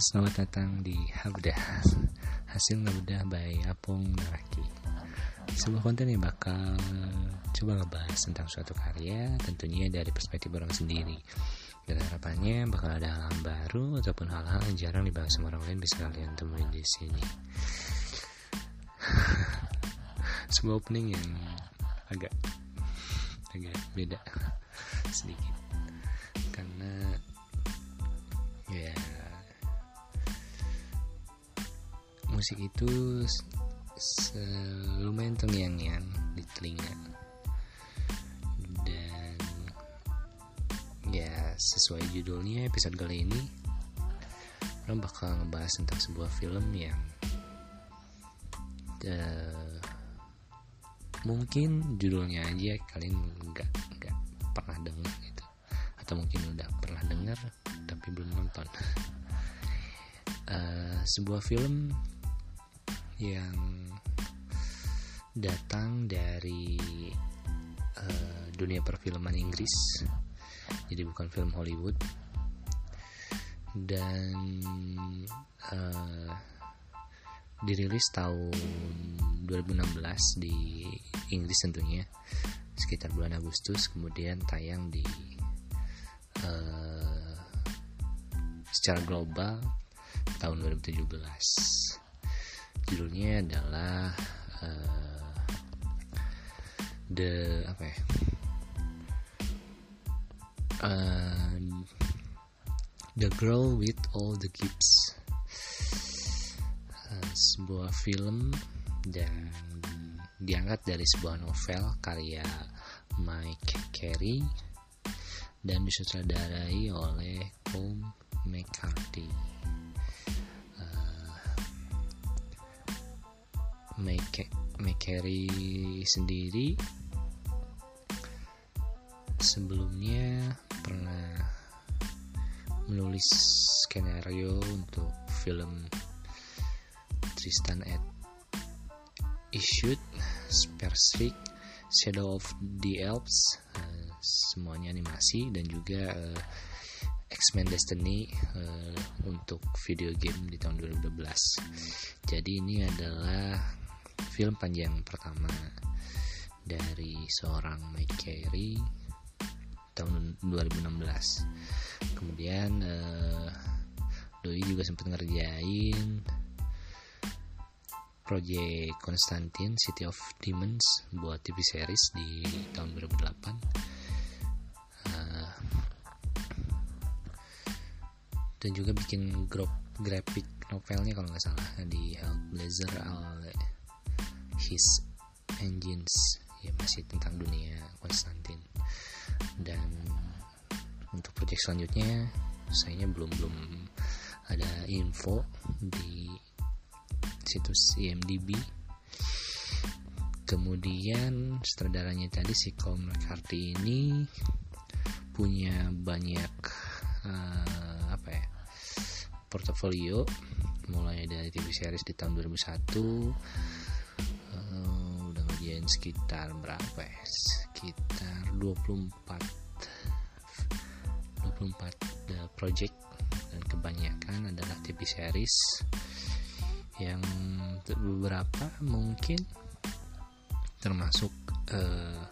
Selamat datang di Habdah. Hasil Ngebedah by Apung Naraki Sebuah konten yang bakal coba ngebahas tentang suatu karya Tentunya dari perspektif orang sendiri. Dan harapannya bakal ada hal baru Ataupun hal-hal yang jarang dibahas sama orang lain Bisa kalian temuin di sini. Sebuah opening yang agak agak beda sedikit musik itu lumayan terngiang-ngiang di telinga. Dan ya sesuai judulnya episode kali ini lo bakal ngebahas tentang sebuah film yang uh, mungkin judulnya aja kalian nggak nggak pernah dengar gitu. Atau mungkin udah pernah dengar tapi belum nonton. Uh, sebuah film yang datang dari uh, dunia perfilman Inggris. Jadi bukan film Hollywood. Dan uh, dirilis tahun 2016 di Inggris tentunya. Sekitar bulan Agustus kemudian tayang di uh, secara global tahun 2017 judulnya adalah uh, the apa ya? Uh, the girl with all the gifts uh, sebuah film dan diangkat dari sebuah novel karya Mike Carey dan disutradarai oleh Paul McCarthy McCary sendiri sebelumnya pernah menulis skenario untuk film Tristan at Issued, Spersvik, Shadow of the Elves, uh, semuanya animasi dan juga uh, X-Men Destiny uh, untuk video game di tahun 2012. Jadi ini adalah film panjang pertama dari seorang Mike Carey tahun 2016 kemudian uh, Doi juga sempat ngerjain project Constantine City of Demons buat TV series di tahun 2008 uh, eh, dan juga bikin grup graphic novelnya kalau nggak salah di Hellblazer his engines ya masih tentang dunia Konstantin. Dan untuk proyek selanjutnya sayanya belum belum ada info di situs IMDb kemudian sutradaranya tadi si Colm McCarthy ini punya banyak uh, apa ya portofolio. Mulai dari TV series di tahun 2001 ngerjain sekitar berapa ya? Sekitar 24 24 project. Dan kebanyakan adalah TV series yang beberapa mungkin termasuk uh,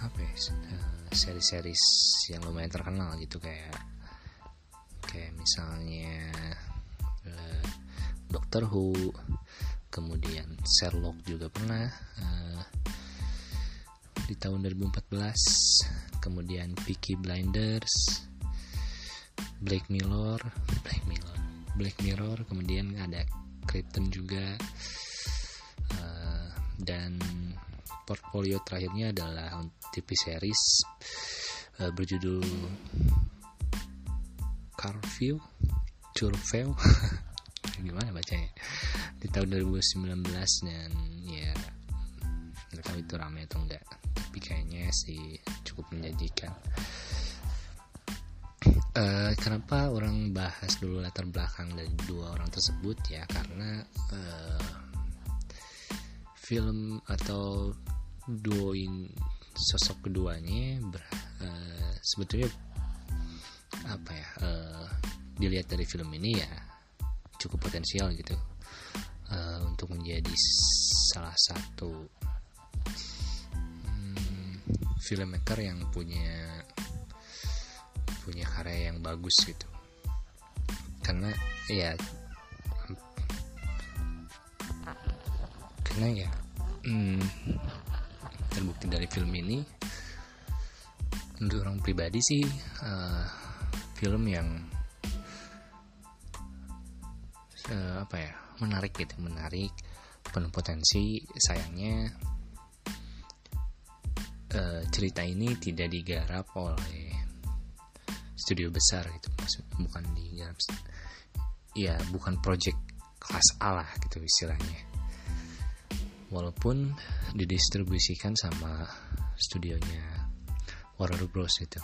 apa ya uh, seri-series yang lumayan terkenal gitu. Kayak kayak misalnya uh, Doctor Who kemudian Sherlock juga pernah uh, di tahun 2014 kemudian Peaky Blinders Black Mirror Black Mirror Black Mirror kemudian ada Krypton juga. Uh, dan portfolio terakhirnya adalah TV series uh, berjudul Carview Curveo gimana bacanya? Di tahun 2019 dan ya nggak tahu itu ramai atau enggak tapi kayaknya sih cukup menjanjikan. Uh, kenapa orang bahas dulu latar belakang dari dua orang tersebut? Ya karena uh, film atau duo in sosok keduanya ber, uh, sebetulnya apa ya uh, dilihat dari film ini ya cukup potensial gitu uh, untuk menjadi salah satu hmm, filmmaker yang punya punya karya yang bagus gitu. Karena ya karena ya hmm, terbukti dari film ini untuk orang pribadi sih uh, film yang uh, apa ya menarik gitu menarik penuh potensi sayangnya uh, cerita ini tidak digarap oleh studio besar gitu maksud bukan digarap ya bukan project kelas A lah gitu istilahnya. Walaupun didistribusikan sama studionya Warner Bros. itu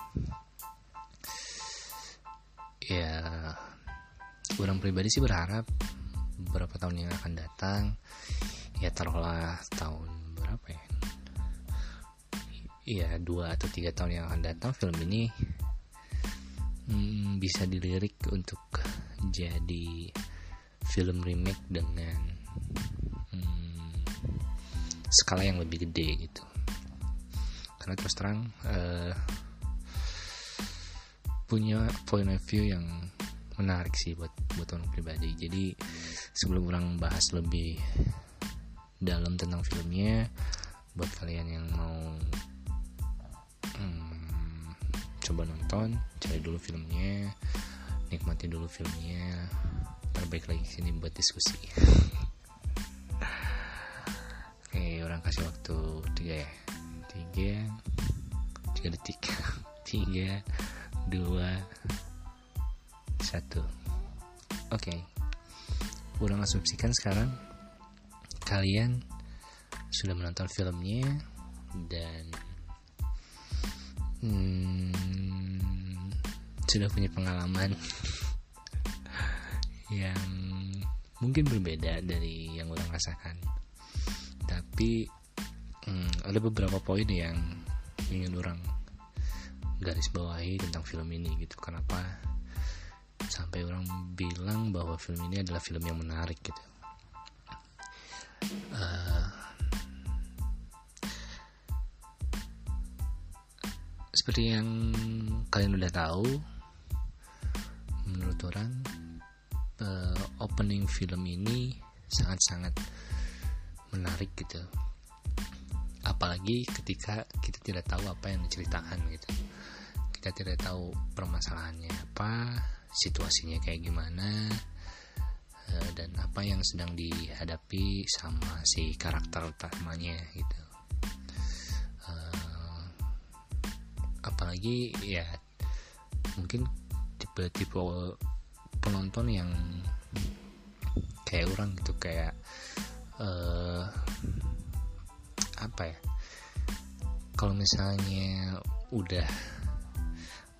ya orang pribadi sih berharap beberapa tahun yang akan datang ya taruhlah tahun berapa ya? Ya dua atau tiga tahun yang akan datang film ini hmm, bisa dilirik untuk jadi film remake dengan skala yang lebih gede gitu. Karena terus terang uh, punya point of view yang menarik sih buat buat orang pribadi. Jadi sebelum orang bahas lebih dalam tentang filmnya buat kalian yang mau hmm, coba nonton cari dulu filmnya nikmati dulu filmnya terbaik lagi sini buat diskusi. Orang kasih waktu tiga ya. Tiga tiga detik. Tiga dua satu. Oke. Okay. orang asumsikan sekarang? Kalian sudah menonton filmnya dan hmm, sudah punya pengalaman yang mungkin berbeda dari yang orang rasakan. Tapi hmm, ada beberapa poin yang ingin orang garis bawahi tentang film ini gitu. Kenapa sampai orang bilang bahwa film ini adalah film yang menarik gitu. Uh, seperti yang kalian udah tahu menurut orang uh, opening film ini sangat-sangat menarik gitu. Apalagi ketika kita tidak tahu apa yang diceritakan gitu. Kita tidak tahu permasalahannya apa situasinya kayak gimana eh, dan apa yang sedang dihadapi sama si karakter utamanya gitu. Eh, apalagi ya mungkin tipe-tipe penonton yang kayak orang gitu kayak uh, apa ya kalau misalnya udah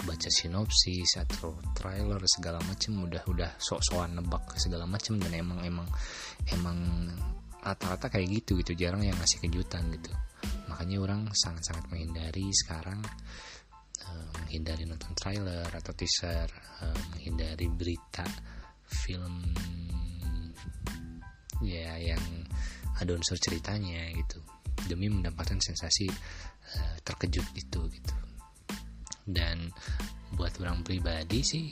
baca sinopsis atau trailer segala macem udah udah sok-sokan nebak segala macem dan emang emang emang rata-rata kayak gitu gitu. Jarang yang ngasih kejutan gitu. Makanya orang sangat-sangat menghindari sekarang uh, menghindari nonton trailer atau teaser uh, menghindari berita film ya yang ada unsur ceritanya gitu. Demi mendapatkan sensasi uh, terkejut itu gitu dan buat orang pribadi sih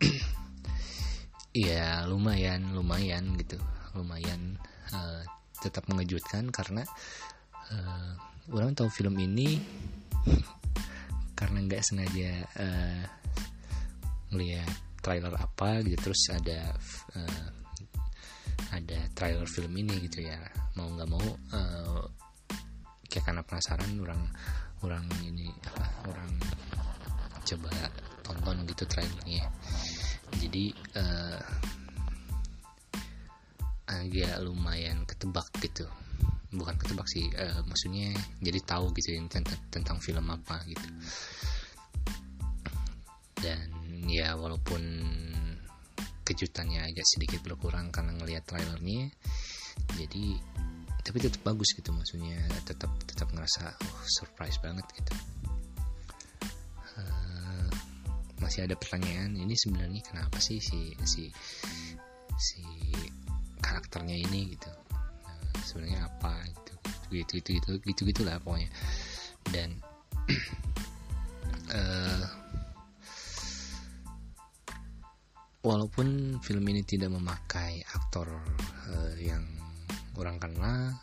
ya lumayan lumayan gitu. Lumayan uh, tetap mengejutkan karena uh, orang tahu film ini karena nggak sengaja uh, melihat trailer apa gitu. Terus ada uh, ada trailer film ini gitu ya. Mau nggak mau uh, kayak karena penasaran orang orang ini apa orang coba tonton gitu trailernya. Jadi uh, agak lumayan ketebak gitu. Bukan ketebak sih uh, maksudnya jadi tahu gitu tentang, tentang film apa gitu. Dan ya walaupun kejutannya agak sedikit berkurang karena ngelihat trailernya jadi tapi tetap bagus gitu maksudnya tetap tetap ngerasa oh, surprise banget gitu masih ada pertanyaan ini sebenarnya kenapa sih si si si karakternya ini gitu. Nah, sebenarnya apa gitu gitu gitu gitu gitu gitulah pokoknya. Dan uh, walaupun film ini tidak memakai aktor uh, yang orang kenal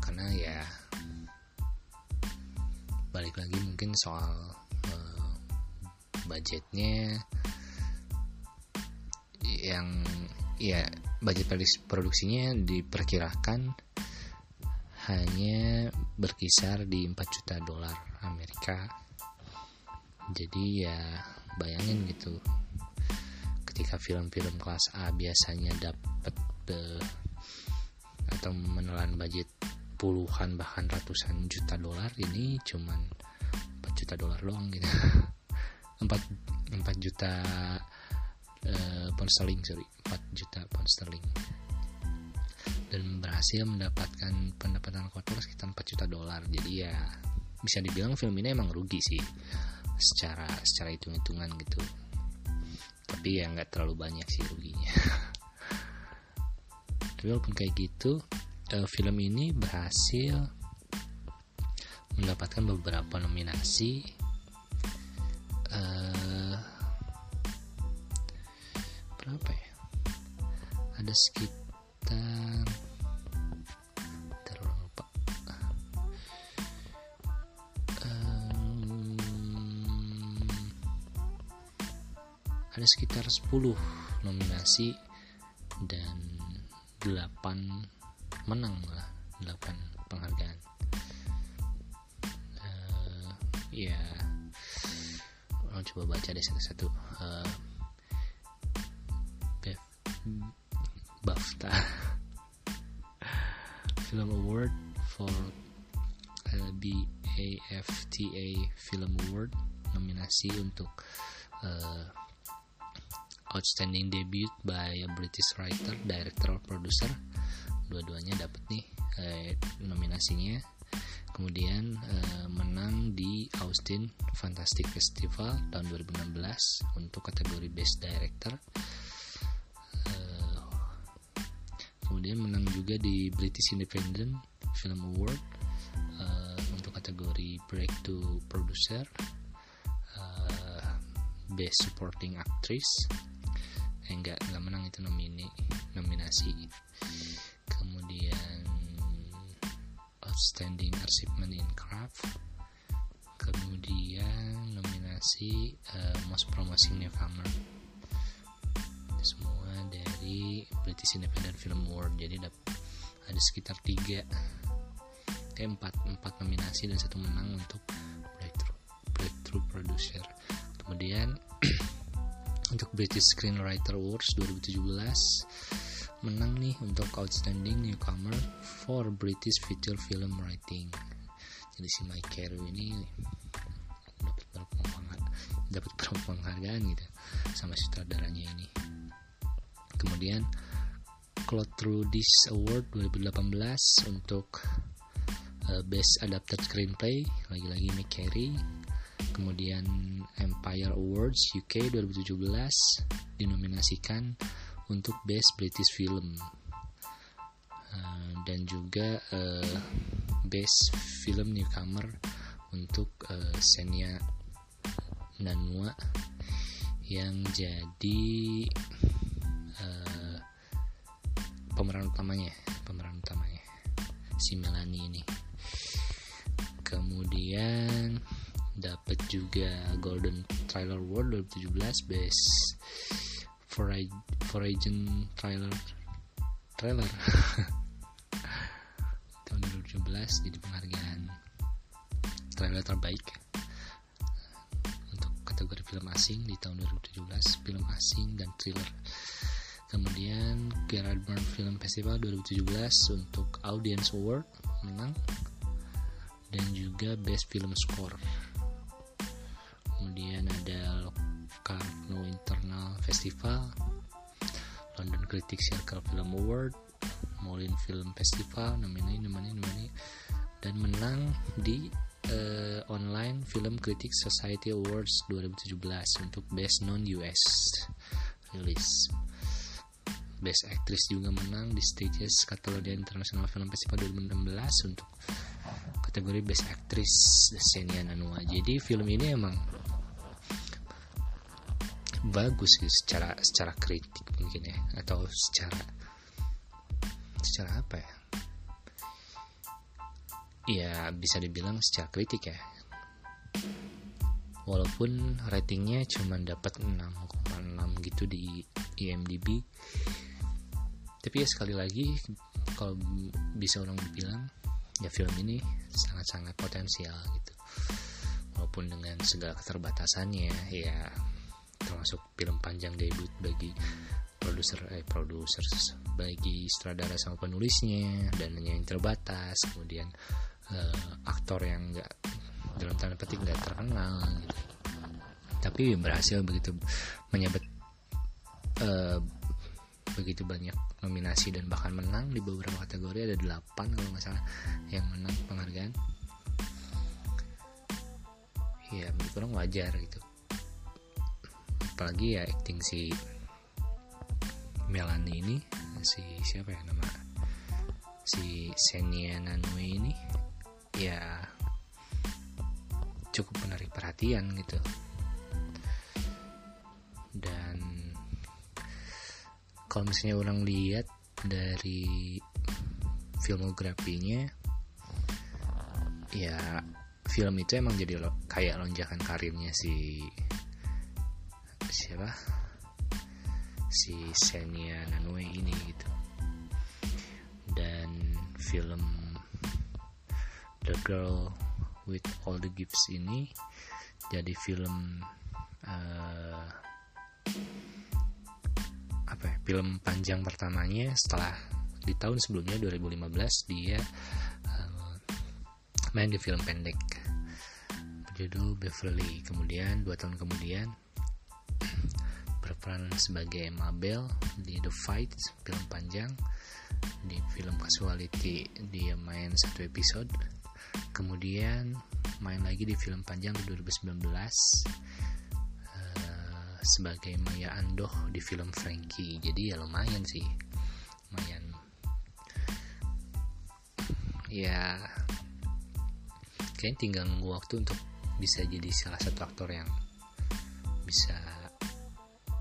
karena ya balik lagi mungkin soal uh, budgetnya yang ya budget produksinya diperkirakan hanya berkisar di 4 juta dolar Amerika. Jadi ya bayangin gitu. Ketika film-film kelas A biasanya dapat uh, atau menelan budget puluhan bahkan ratusan juta dolar ini cuman 4 juta dolar doang gitu 4 4 juta uh, pound sterling sorry. 4 juta pound sterling. Dan berhasil mendapatkan pendapatan kotor sekitar 4 juta dolar. Jadi ya bisa dibilang film ini emang rugi sih. Secara secara hitung-hitungan gitu. Tapi ya nggak terlalu banyak sih ruginya. Tapi walaupun kayak gitu uh, film ini berhasil mendapatkan beberapa nominasi ada sekitar ada sekitar 10 nominasi dan 8 menang lah 8 penghargaan. Uh, ya orang coba baca deh satu-satu. Uh, BAFTA Film Award for uh, BAFTA Film Award nominasi untuk uh, Outstanding Debut by a British Writer, Director, Producer. Dua-duanya dapat nih eh, nominasinya. Kemudian eh, menang di Austin Fantastic Festival tahun 2016 untuk kategori Best Director. Kemudian menang juga di British Independent Film Award eh, untuk kategori Breakthrough Producer. Uh, Best Supporting Actress. Eh enggak enggak menang itu nomini nominasi. Kemudian outstanding achievement in craft. Kemudian nominasi uh, most promising newcomer semua dari British Independent Film Award. Jadi ada sekitar tiga eh, empat empat nominasi dan satu menang untuk breakthrough breakthrough producer. Kemudian untuk British Screenwriter Awards 2017 menang nih untuk Outstanding Newcomer for British Feature Film Writing. Jadi si Mike Carey ini dapat berapa dapat berapa penghargaan gitu sama sutradaranya ini kemudian Claude Trudis Award 2018 untuk uh, Best Adapted Screenplay lagi-lagi Mike Carey. Kemudian Empire Awards UK 2017 dinominasikan untuk Best British Film. Uh, dan juga uh, Best Film Newcomer untuk uh, Senya Nanua yang jadi uh, pemeran utamanya pemeran utamanya. Si Melanie ini. Kemudian dapat juga Golden Trailer Award 2017 Best Foreign Trailer Trailer. Tahun 2017 jadi penghargaan trailer terbaik untuk kategori film asing di tahun 2017 film asing dan thriller kemudian Gerard Byrne Film Festival 2017 untuk Audience Award menang dan juga Best Film Score kemudian ada Locarno Internal Festival London Critics Circle Film Award Moulin Film Festival namanya namanya namanya dan menang di uh, online Film Critics Society Awards 2017 untuk Best Non US release. Best Actress juga menang di stages Catalonia International Film Festival 2016 untuk kategori Best Actress Senia Nanua. Jadi film ini emang bagus gitu secara secara kritik mungkin ya atau secara secara apa ya? Ya bisa dibilang secara kritik ya. Walaupun ratingnya cuma dapat 6,6 gitu di IMDb tapi ya sekali lagi kalau bisa orang bilang ya film ini sangat-sangat potensial gitu. Walaupun dengan segala keterbatasannya ya termasuk film panjang debut bagi produser eh produser bagi sutradara sama penulisnya dan yang terbatas kemudian uh, aktor yang enggak dalam tanda petik nggak terkenal gitu tapi berhasil begitu menyabet uh, begitu banyak nominasi dan bahkan menang di beberapa kategori. Ada 8 kalau nggak salah yang menang penghargaan. Ya orang wajar gitu. Apalagi ya acting si Melanie ini si siapa ya nama? Si Senia Nanue ini ya cukup menarik perhatian gitu kalau misalnya orang lihat dari filmografinya ya film itu emang jadi lo, kayak lonjakan karirnya si siapa? Si Senia Nanue ini gitu. Dan film The Girl with All the Gifts ini jadi film uh, apa ya, film panjang pertamanya setelah di tahun sebelumnya 2015 dia uh, main di film pendek. Berjudul Beverly. Kemudian dua tahun kemudian berperan sebagai Mabel di The Fight film panjang. Di film Casualty dia main satu episode. Kemudian main lagi di film panjang di 2019 sebagai Maya Andoh di film Frankie. Jadi ya lumayan sih. Lumayan. Ya kayaknya tinggal nunggu waktu untuk bisa jadi salah satu aktor yang bisa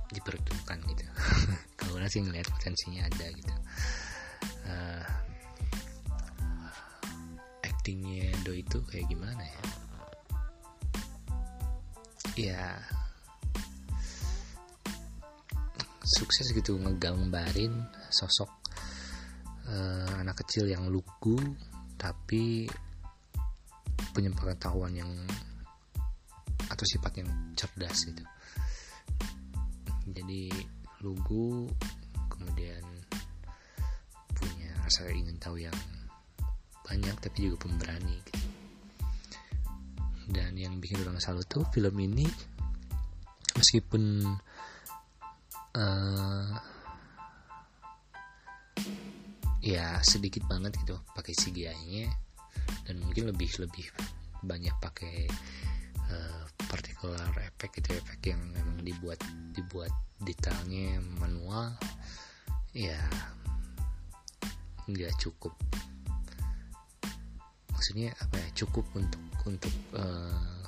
diperhitungkan gitu. Kalau orang sih ngeliat potensinya ada gitu. Uh, actingnya Do itu kayak gimana ya? Ya sukses gitu ngegambarin sosok uh, anak kecil yang lugu tapi punya pengetahuan yang atau sifat yang cerdas gitu jadi lugu kemudian punya rasa ingin tahu yang banyak tapi juga pemberani gitu. dan yang bikin orang salut tuh film ini meskipun uh, ya sedikit banget gitu pakai CGI-nya dan mungkin lebih lebih banyak pakai uh, particular effect itu efek yang memang dibuat dibuat detailnya manual. Ya nggak cukup. Maksudnya apa ya? Cukup untuk untuk uh,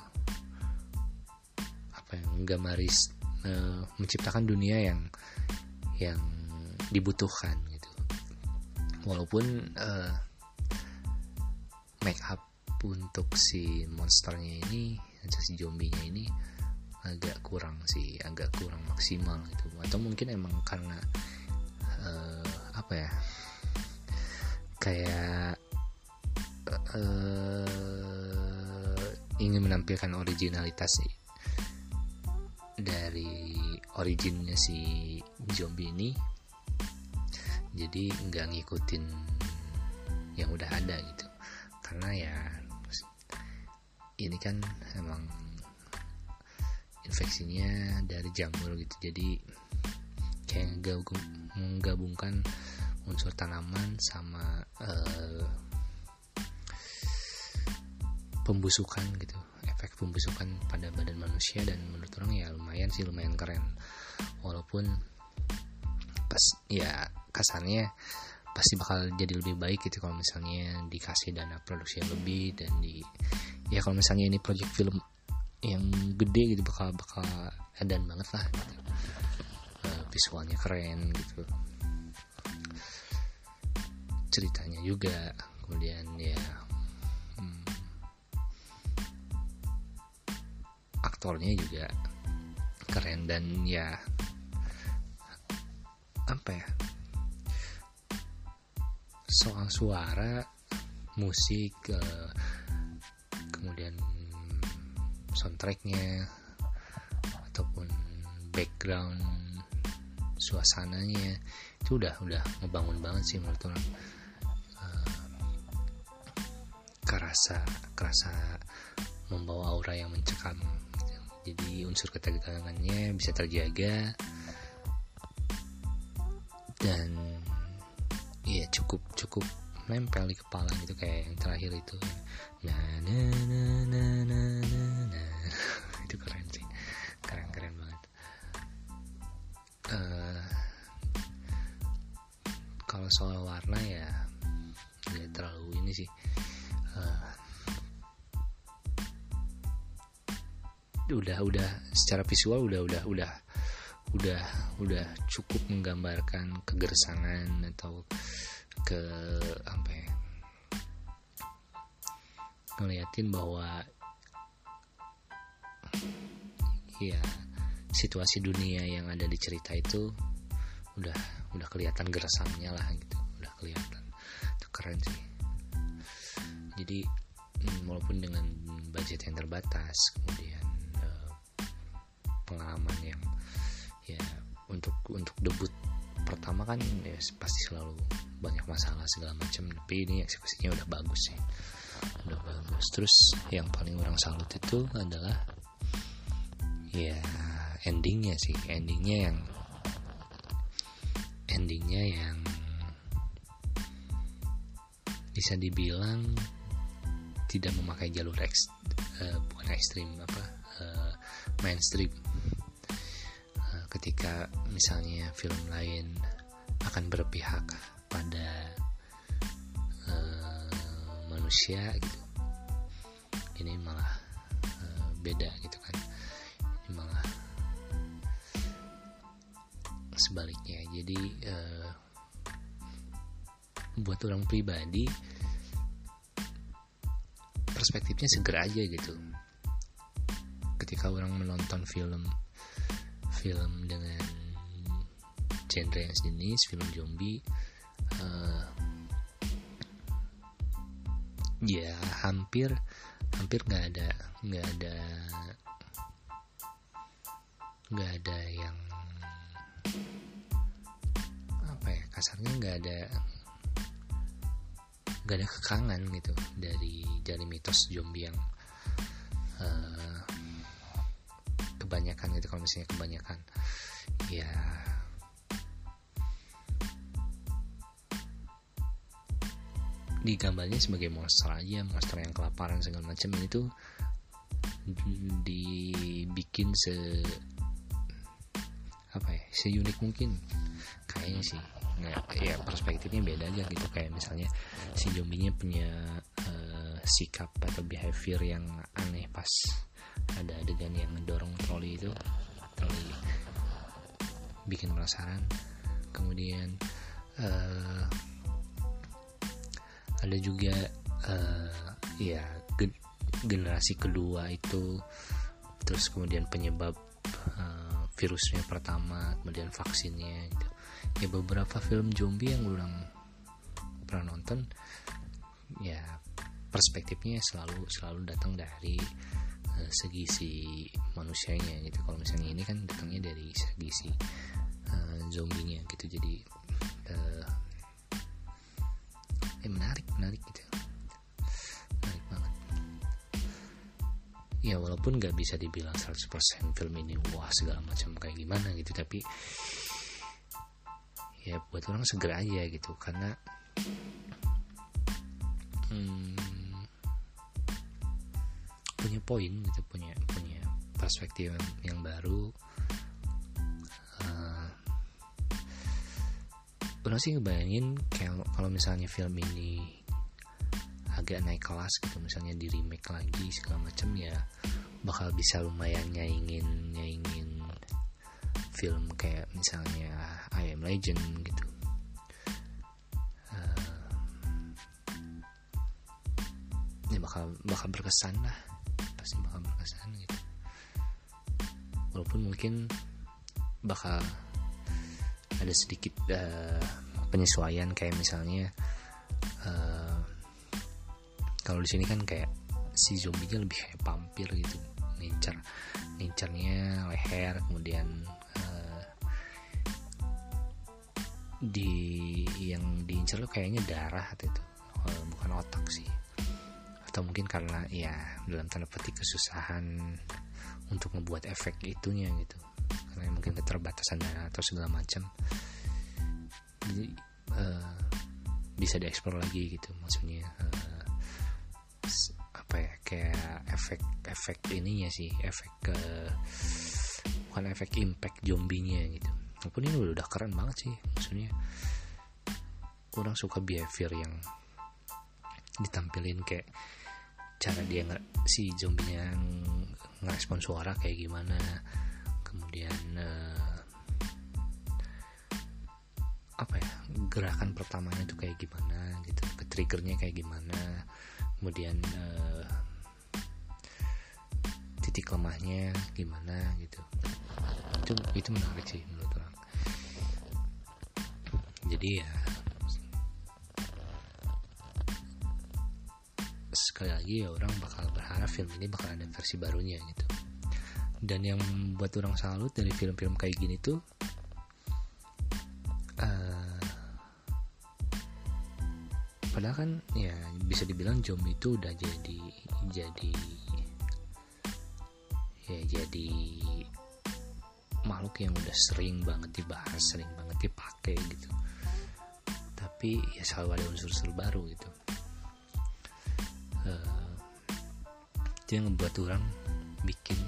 apa yang gambaris uh, menciptakan dunia yang yang dibutuhkan gitu. Walaupun uh, make up untuk si monsternya ini si zombinya ini agak kurang sih agak kurang maksimal gitu. Atau mungkin emang karena uh, apa ya kayak uh, ingin menampilkan originalitas sih dari originnya si zombie ini. Jadi nggak ngikutin yang udah ada gitu. Karena ya ini kan emang infeksinya dari jamur gitu. Jadi kayak menggabungkan unsur tanaman sama uh, pembusukan gitu pembusukan pada badan manusia dan menurut orang ya lumayan sih lumayan keren walaupun pas ya kasarnya pasti bakal jadi lebih baik gitu kalau misalnya dikasih dana produksi yang lebih dan di ya kalau misalnya ini project film yang gede gitu bakal bakal edan banget lah gitu. Uh, visualnya keren gitu ceritanya juga kemudian ya aktornya juga keren dan ya apa ya soal suara musik uh, kemudian soundtracknya ataupun background suasananya itu udah udah ngebangun banget sih menurut orang. Uh, kerasa kerasa membawa aura yang mencekam jadi unsur ketegangannya bisa terjaga. Dan ya cukup cukup nempel di kepala gitu kayak yang terakhir itu. Nah nah nah nah nah nah, nah. itu keren secara visual udah udah udah udah udah cukup menggambarkan kegersangan atau ke apa ya ngeliatin bahwa ya situasi dunia yang ada di cerita itu udah udah kelihatan gersangnya lah gitu udah kelihatan. Itu keren sih. Jadi hmm, walaupun dengan budget yang terbatas kemudian pengalaman yang ya untuk untuk debut pertama kan ya pasti selalu banyak masalah segala macam. Tapi ini eksekusinya udah bagus sih. Udah bagus. Terus yang paling orang salut itu adalah ya endingnya sih. Endingnya yang endingnya yang bisa dibilang tidak memakai jalur eks, uh, bukan ekstrim apa uh, mainstream ketika misalnya film lain akan berpihak pada uh, manusia gitu ini malah uh, beda gitu kan. Ini malah sebaliknya. Jadi uh, buat orang pribadi perspektifnya seger aja gitu. Ketika orang menonton film film dengan genre yang sejenis film zombie uh, ya hampir hampir nggak ada nggak ada nggak ada yang apa ya kasarnya nggak ada nggak ada kekangan gitu dari dari mitos zombie yang uh, kebanyakan gitu. Kalau misalnya kebanyakan ya digambarnya sebagai monster aja monster yang kelaparan segala macam itu dibikin se apa ya seunik mungkin. Kayaknya sih nggak ya perspektifnya beda aja gitu. Kayak misalnya si zombinya punya uh, sikap atau behavior yang aneh pas ada adegan yang ngedorong troli itu. Troli bikin penasaran. Kemudian uh, ada juga uh, ya generasi kedua itu. Terus kemudian penyebab uh, virusnya pertama kemudian vaksinnya gitu. Ya beberapa film zombie yang orang pernah nonton ya perspektifnya selalu selalu datang dari uh, segi si manusianya gitu. Kalau misalnya ini kan datangnya dari segi si uh, zombinya gitu. Jadi uh, eh menarik menarik gitu. Menarik banget. Ya walaupun nggak bisa dibilang 100% film ini wah segala macam kayak gimana gitu tapi ya buat orang segera aja gitu karena hmm, punya poin gitu punya punya perspektif yang, yang baru orang sih ngebayangin kalau misalnya film ini agak naik kelas gitu misalnya di remake lagi segala macam ya bakal bisa lumayan nyaingin nyaingin film kayak misalnya I Am Legend gitu. Uh, ya bakal bakal berkesan lah pasti bakal berkesan gitu. Walaupun mungkin bakal ada sedikit uh, penyesuaian. Kayak misalnya uh, kalau di sini kan kayak si zombinya lebih kayak vampir gitu. Ngincar ngincarnya leher kemudian uh, di yang diincar tuh kayaknya darah atau itu. Uh, bukan otak sih. Atau mungkin karena ya dalam tanda petik kesusahan untuk membuat efek itunya gitu karena mungkin keterbatasan dana atau segala macam. Jadi uh, bisa dieksplor lagi gitu. Maksudnya uh, apa ya kayak efek-efek ininya sih efek ke bukan efek impact zombinya gitu. Walaupun ini udah, keren banget sih maksudnya orang suka behavior yang ditampilin kayak cara dia nggak si zombinya ngerespon suara kayak gimana kemudian uh, apa ya gerakan pertamanya tuh kayak gimana gitu ke triggernya kayak gimana kemudian uh, titik lemahnya gimana gitu. Itu itu menarik sih menurut orang. Jadi ya sekali lagi ya orang bakal berharap film ini bakal ada versi barunya gitu dan yang membuat orang salut dari film-film kayak gini tuh uh, padahal kan ya bisa dibilang zombie itu udah jadi jadi ya jadi makhluk yang udah sering banget dibahas sering banget dipakai gitu. Tapi ya selalu ada unsur-unsur baru gitu. Uh, itu yang membuat orang bikin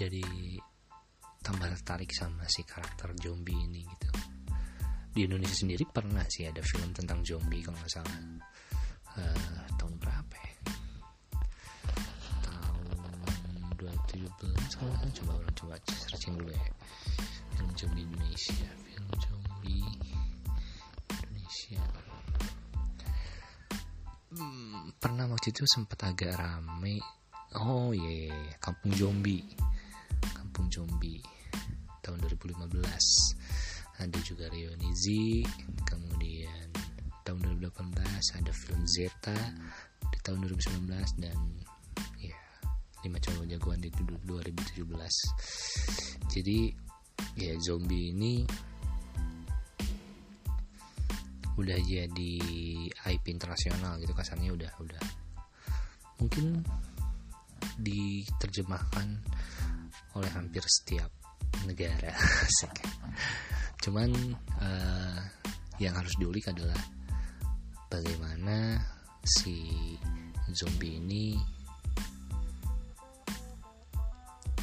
jadi tambah tertarik sama si karakter zombie ini gitu. Di Indonesia sendiri pernah sih ada film tentang zombie kalau nggak salah. Uh, tahun berapa ya? Tahun 2017 kalau nggak coba orang coba searching dulu ya. Film zombie Indonesia film zombie Indonesia. Hmm, pernah waktu itu sempat agak rame. Oh iya yeah, kampung zombie kampung zombie tahun 2015 ada juga Rionizi kemudian tahun 2018 ada film Zeta di tahun 2019 dan ya lima cowok jagoan di 2017 jadi ya zombie ini udah jadi IP internasional gitu kasarnya udah udah mungkin diterjemahkan oleh hampir setiap negara. Cuman uh, yang harus diulik adalah bagaimana si zombie ini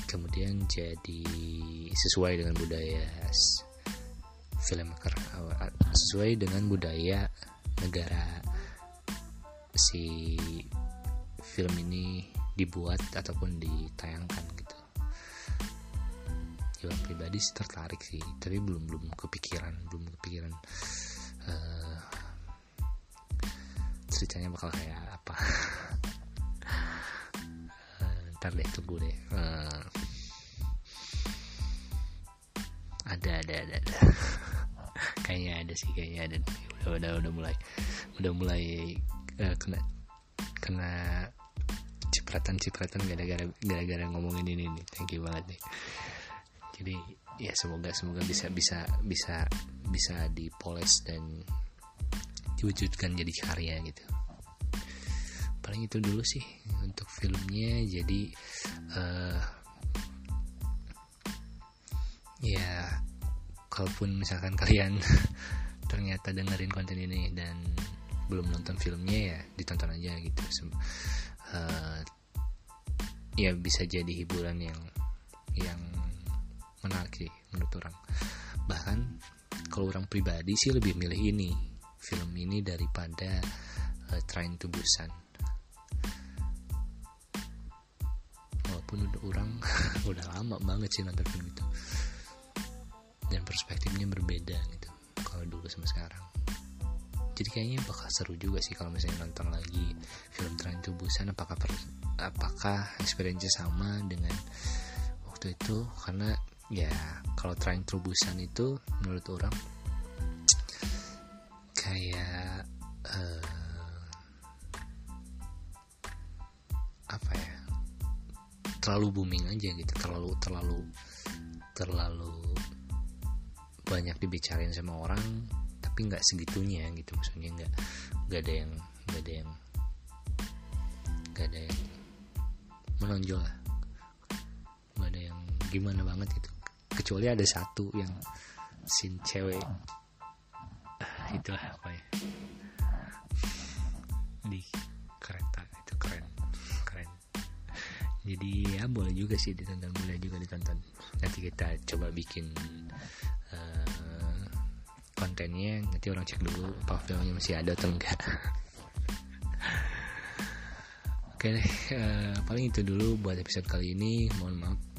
kemudian jadi sesuai dengan budaya filmmaker sesuai dengan budaya negara si film ini dibuat ataupun ditayangkan ya pribadi sih tertarik sih. Tapi belum belum kepikiran belum kepikiran uh, ceritanya bakal kayak apa. Uh, ntar deh tunggu deh. Uh, ada ada ada, ada. kayaknya ada sih kayaknya ada. Udah udah udah mulai udah mulai uh, kena kena cipratan-cipratan gara-gara gara-gara ngomongin ini nih. Thank you banget nih jadi ya semoga semoga bisa bisa bisa bisa dipoles dan diwujudkan jadi karya gitu. Paling itu dulu sih untuk filmnya. Jadi uh, ya kalaupun misalkan kalian ternyata dengerin konten ini dan belum nonton filmnya ya ditonton aja gitu. Uh, ya bisa jadi hiburan yang yang menarik sih menurut orang. Bahkan kalau orang pribadi sih lebih milih ini film ini daripada uh, Train to Busan. Walaupun udah orang udah lama banget sih nonton film itu. Dan perspektifnya berbeda gitu kalau dulu sama sekarang. Jadi kayaknya bakal seru juga sih kalau misalnya nonton lagi film Train to Busan apakah per, apakah experience sama dengan waktu itu? Karena ya kalau Train to Busan itu menurut orang kayak uh, apa ya terlalu booming aja gitu terlalu terlalu terlalu banyak dibicarain sama orang tapi nggak segitunya gitu maksudnya nggak nggak ada yang nggak ada yang nggak ada yang menonjol lah. Nggak ada yang gimana banget gitu kecuali ada satu yang sin cewek. Ah, itulah apa ya. Di kereta itu keren keren. Jadi ya boleh juga sih ditonton boleh juga ditonton. Nanti kita coba bikin uh, kontennya. Nanti orang cek dulu apa filmnya masih ada atau enggak. Oke deh, uh, paling itu dulu buat episode kali ini. Mohon maaf,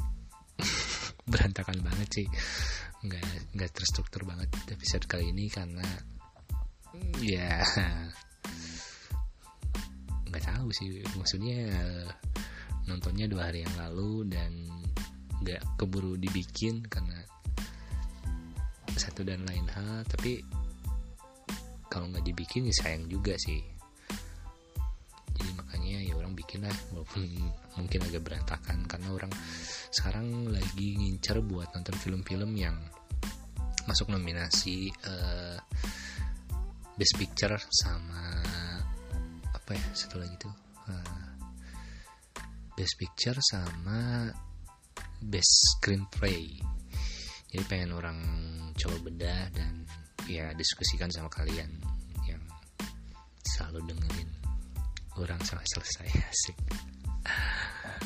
berantakan banget sih, nggak nggak terstruktur banget episode kali ini karena ya nggak tahu sih, maksudnya nontonnya dua hari yang lalu dan nggak keburu dibikin karena satu dan lain hal. Tapi kalau nggak dibikin ya sayang juga sih bikin lah walaupun mungkin agak berantakan. Karena orang sekarang lagi ngincer buat nonton film-film yang masuk nominasi uh, best picture sama apa ya satu lagi tuh uh, best picture sama best screenplay. Jadi pengen orang coba bedah dan ya diskusikan sama kalian yang selalu dengerin orang sampai selesai asik.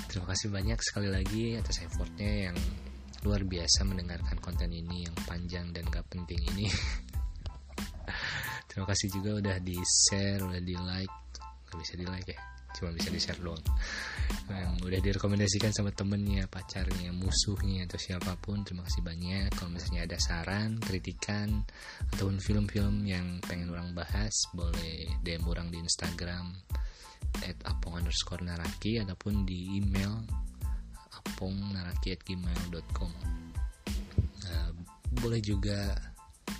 Terima kasih banyak sekali lagi atas effortnya yang luar biasa mendengarkan konten ini yang panjang dan gak penting ini. Terima kasih juga udah di share udah di like gak bisa di like ya cuma bisa di share doang yang udah direkomendasikan sama temennya pacarnya musuhnya atau siapa pun terima kasih banyak. Kalau misalnya ada saran kritikan ataupun film-film yang pengen orang bahas boleh DM orang di Instagram at apong underscore naraki ataupun di email apong naraki at gmail.com uh, boleh juga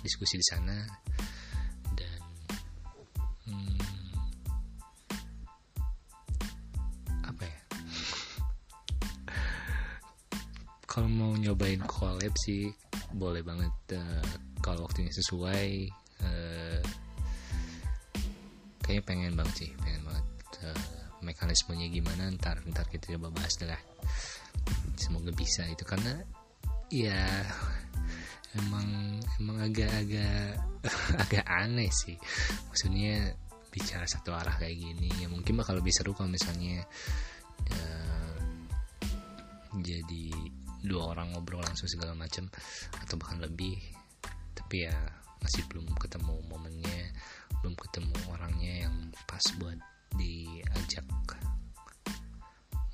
diskusi di sana dan hmm, kalau mau nyobain collab sih boleh banget uh, kalau waktunya sesuai uh, kayaknya pengen banget sih pengen banget uh, mekanismenya gimana ntar ntar kita coba bahas lah semoga bisa itu karena ya emang emang agak-agak agak aneh sih. Maksudnya bicara satu arah kayak gini ya mungkin bakal lebih seru kalau misalnya uh, jadi dua orang ngobrol langsung segala macam atau bahkan lebih. Tapi ya masih belum ketemu momennya belum ketemu orangnya yang pas buat diajak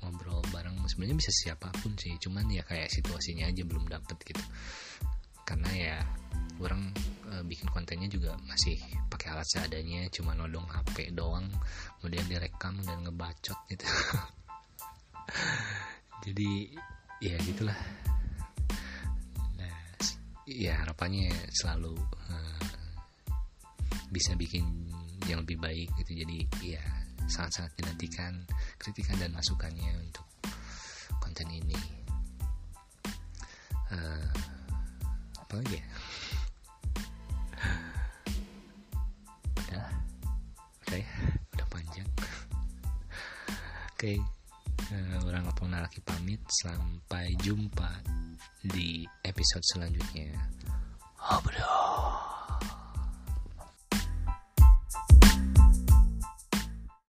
ngobrol bareng. Sebenarnya bisa siapa pun sih cuman ya kayak situasinya aja belum dapet gitu. Karena ya orang e, bikin kontennya juga masih pakai alat seadanya cuma nodong HP doang kemudian direkam dan ngebacot gitu. Jadi ya gitulah. Nah ya harapannya selalu uh, bisa bikin yang lebih baik gitu. Jadi ya sangat-sangat dinantikan kritikan dan masukannya untuk konten ini. Uh, apa ya Sampai jumpa di episode selanjutnya. Abra.